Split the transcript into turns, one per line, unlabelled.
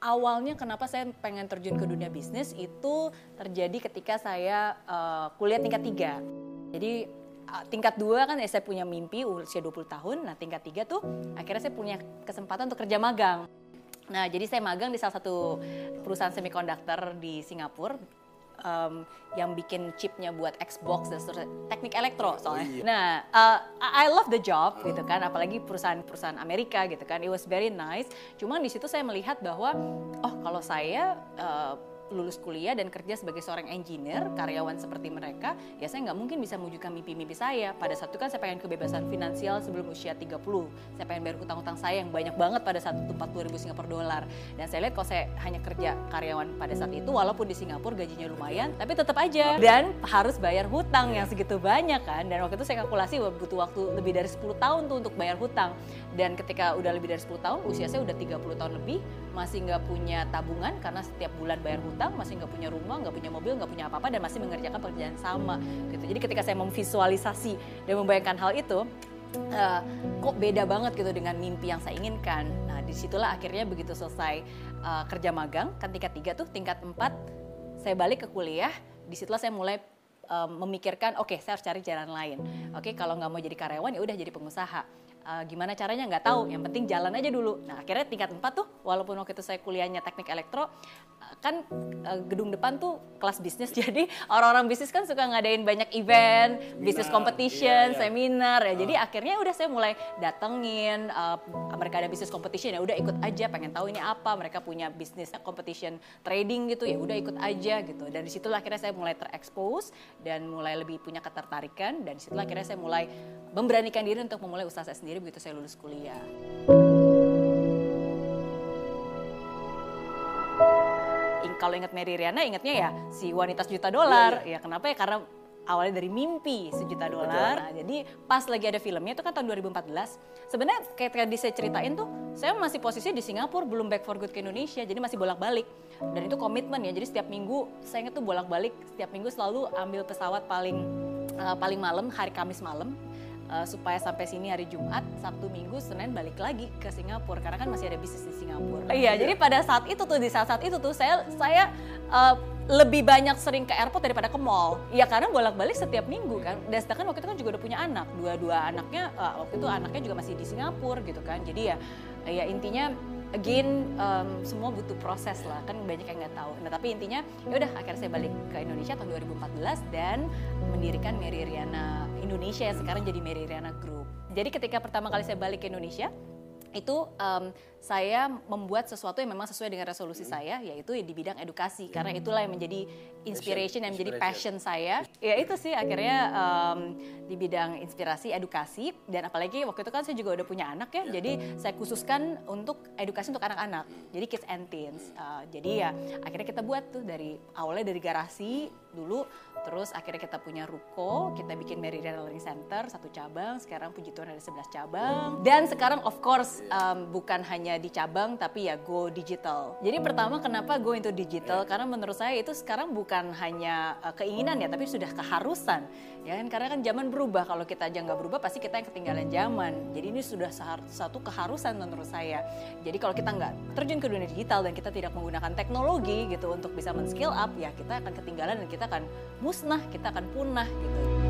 awalnya kenapa saya pengen terjun ke dunia bisnis itu terjadi ketika saya uh, kuliah tingkat tiga. Jadi uh, tingkat dua kan ya saya punya mimpi usia 20 tahun, nah tingkat tiga tuh akhirnya saya punya kesempatan untuk kerja magang. Nah, jadi saya magang di salah satu perusahaan semiconductor di Singapura um, yang bikin chipnya buat Xbox dan seterusnya teknik elektro soalnya. Oh, iya. Nah, uh, I love the job gitu kan, apalagi perusahaan-perusahaan Amerika gitu kan. It was very nice. Cuma di situ saya melihat bahwa oh kalau saya uh, lulus kuliah dan kerja sebagai seorang engineer, karyawan seperti mereka, ya saya nggak mungkin bisa mewujudkan mimpi-mimpi saya. Pada saat itu kan saya pengen kebebasan finansial sebelum usia 30. Saya pengen bayar hutang-hutang saya yang banyak banget pada saat itu 40 ribu Singapura dolar. Dan saya lihat kalau saya hanya kerja karyawan pada saat itu, walaupun di Singapura gajinya lumayan, tapi tetap aja. Dan harus bayar hutang yang segitu banyak kan. Dan waktu itu saya kalkulasi butuh waktu lebih dari 10 tahun tuh untuk bayar hutang. Dan ketika udah lebih dari 10 tahun, usia saya udah 30 tahun lebih, masih nggak punya tabungan karena setiap bulan bayar hutang masih nggak punya rumah, nggak punya mobil, nggak punya apa-apa dan masih mengerjakan pekerjaan sama gitu. Jadi ketika saya memvisualisasi dan membayangkan hal itu, uh, kok beda banget gitu dengan mimpi yang saya inginkan. Nah di situlah akhirnya begitu selesai uh, kerja magang, kan tingkat tiga tuh, tingkat empat saya balik ke kuliah, di situlah saya mulai um, memikirkan, oke okay, saya harus cari jalan lain. Oke okay, kalau nggak mau jadi karyawan ya udah jadi pengusaha uh, gimana caranya? Nggak tahu. Yang penting jalan aja dulu. Nah akhirnya tingkat 4 tuh walaupun waktu itu saya kuliahnya teknik elektro kan uh, gedung depan tuh kelas bisnis. Jadi orang-orang bisnis kan suka ngadain banyak event bisnis competition iya, iya. seminar. Ya jadi akhirnya udah saya mulai datengin uh, mereka ada bisnis competition. Ya udah ikut aja pengen tahu ini apa. Mereka punya bisnis competition trading gitu ya udah ikut aja gitu. Dan di situlah akhirnya saya mulai terekspos dan mulai lebih punya ketertarikan. Dan di situlah akhirnya saya mulai memberanikan diri untuk memulai usaha saya sendiri begitu saya lulus kuliah. Kalau ingat Mary Riana, ingatnya ya si wanita sejuta dolar. Ya, ya. ya kenapa ya? Karena awalnya dari mimpi sejuta dolar. Nah, jadi pas lagi ada filmnya itu kan tahun 2014. Sebenarnya kayak tadi saya ceritain tuh, saya masih posisi di Singapura, belum back for good ke Indonesia, jadi masih bolak-balik. Dan itu komitmen ya, jadi setiap minggu saya ingat tuh bolak-balik, setiap minggu selalu ambil pesawat paling uh, paling malam, hari Kamis malam, uh, supaya sampai sini hari Jumat, Sabtu Minggu, Senin balik lagi ke Singapura karena kan masih ada bisnis di Singapura. Iya, jadi pada saat itu tuh di saat-saat itu tuh saya saya uh, lebih banyak sering ke airport daripada ke mall. Iya karena bolak-balik setiap minggu kan. Dan sedangkan waktu itu kan juga udah punya anak, dua-dua anaknya uh, waktu itu anaknya juga masih di Singapura gitu kan. Jadi ya ya intinya again um, semua butuh proses lah kan banyak yang nggak tahu. Nah tapi intinya ya udah akhirnya saya balik ke Indonesia tahun 2014 dan mendirikan Mary Riana Indonesia yang sekarang jadi Mary Riana Group. Jadi ketika pertama kali saya balik ke Indonesia itu um, saya membuat sesuatu yang memang sesuai dengan resolusi hmm. saya yaitu di bidang edukasi. Hmm. karena itulah yang menjadi inspiration yang menjadi passion. saya. Ya itu sih akhirnya um, di bidang inspirasi edukasi. Dan apalagi waktu itu kan saya juga udah punya anak ya, ya. jadi saya khususkan untuk edukasi untuk anak-anak. Jadi kids and teens. Uh, jadi ya akhirnya kita buat tuh dari awalnya dari garasi dulu terus akhirnya kita punya ruko kita bikin Mary Learning Center satu cabang. Sekarang puji Tuhan ada 11 cabang. Dan sekarang of course um, bukan hanya hanya di cabang tapi ya go digital. Jadi pertama kenapa go into digital? Karena menurut saya itu sekarang bukan hanya uh, keinginan ya, tapi sudah keharusan. Ya kan karena kan zaman berubah. Kalau kita aja nggak berubah pasti kita yang ketinggalan zaman. Jadi ini sudah satu keharusan menurut saya. Jadi kalau kita nggak terjun ke dunia digital dan kita tidak menggunakan teknologi gitu untuk bisa men-skill up ya kita akan ketinggalan dan kita akan musnah, kita akan punah gitu.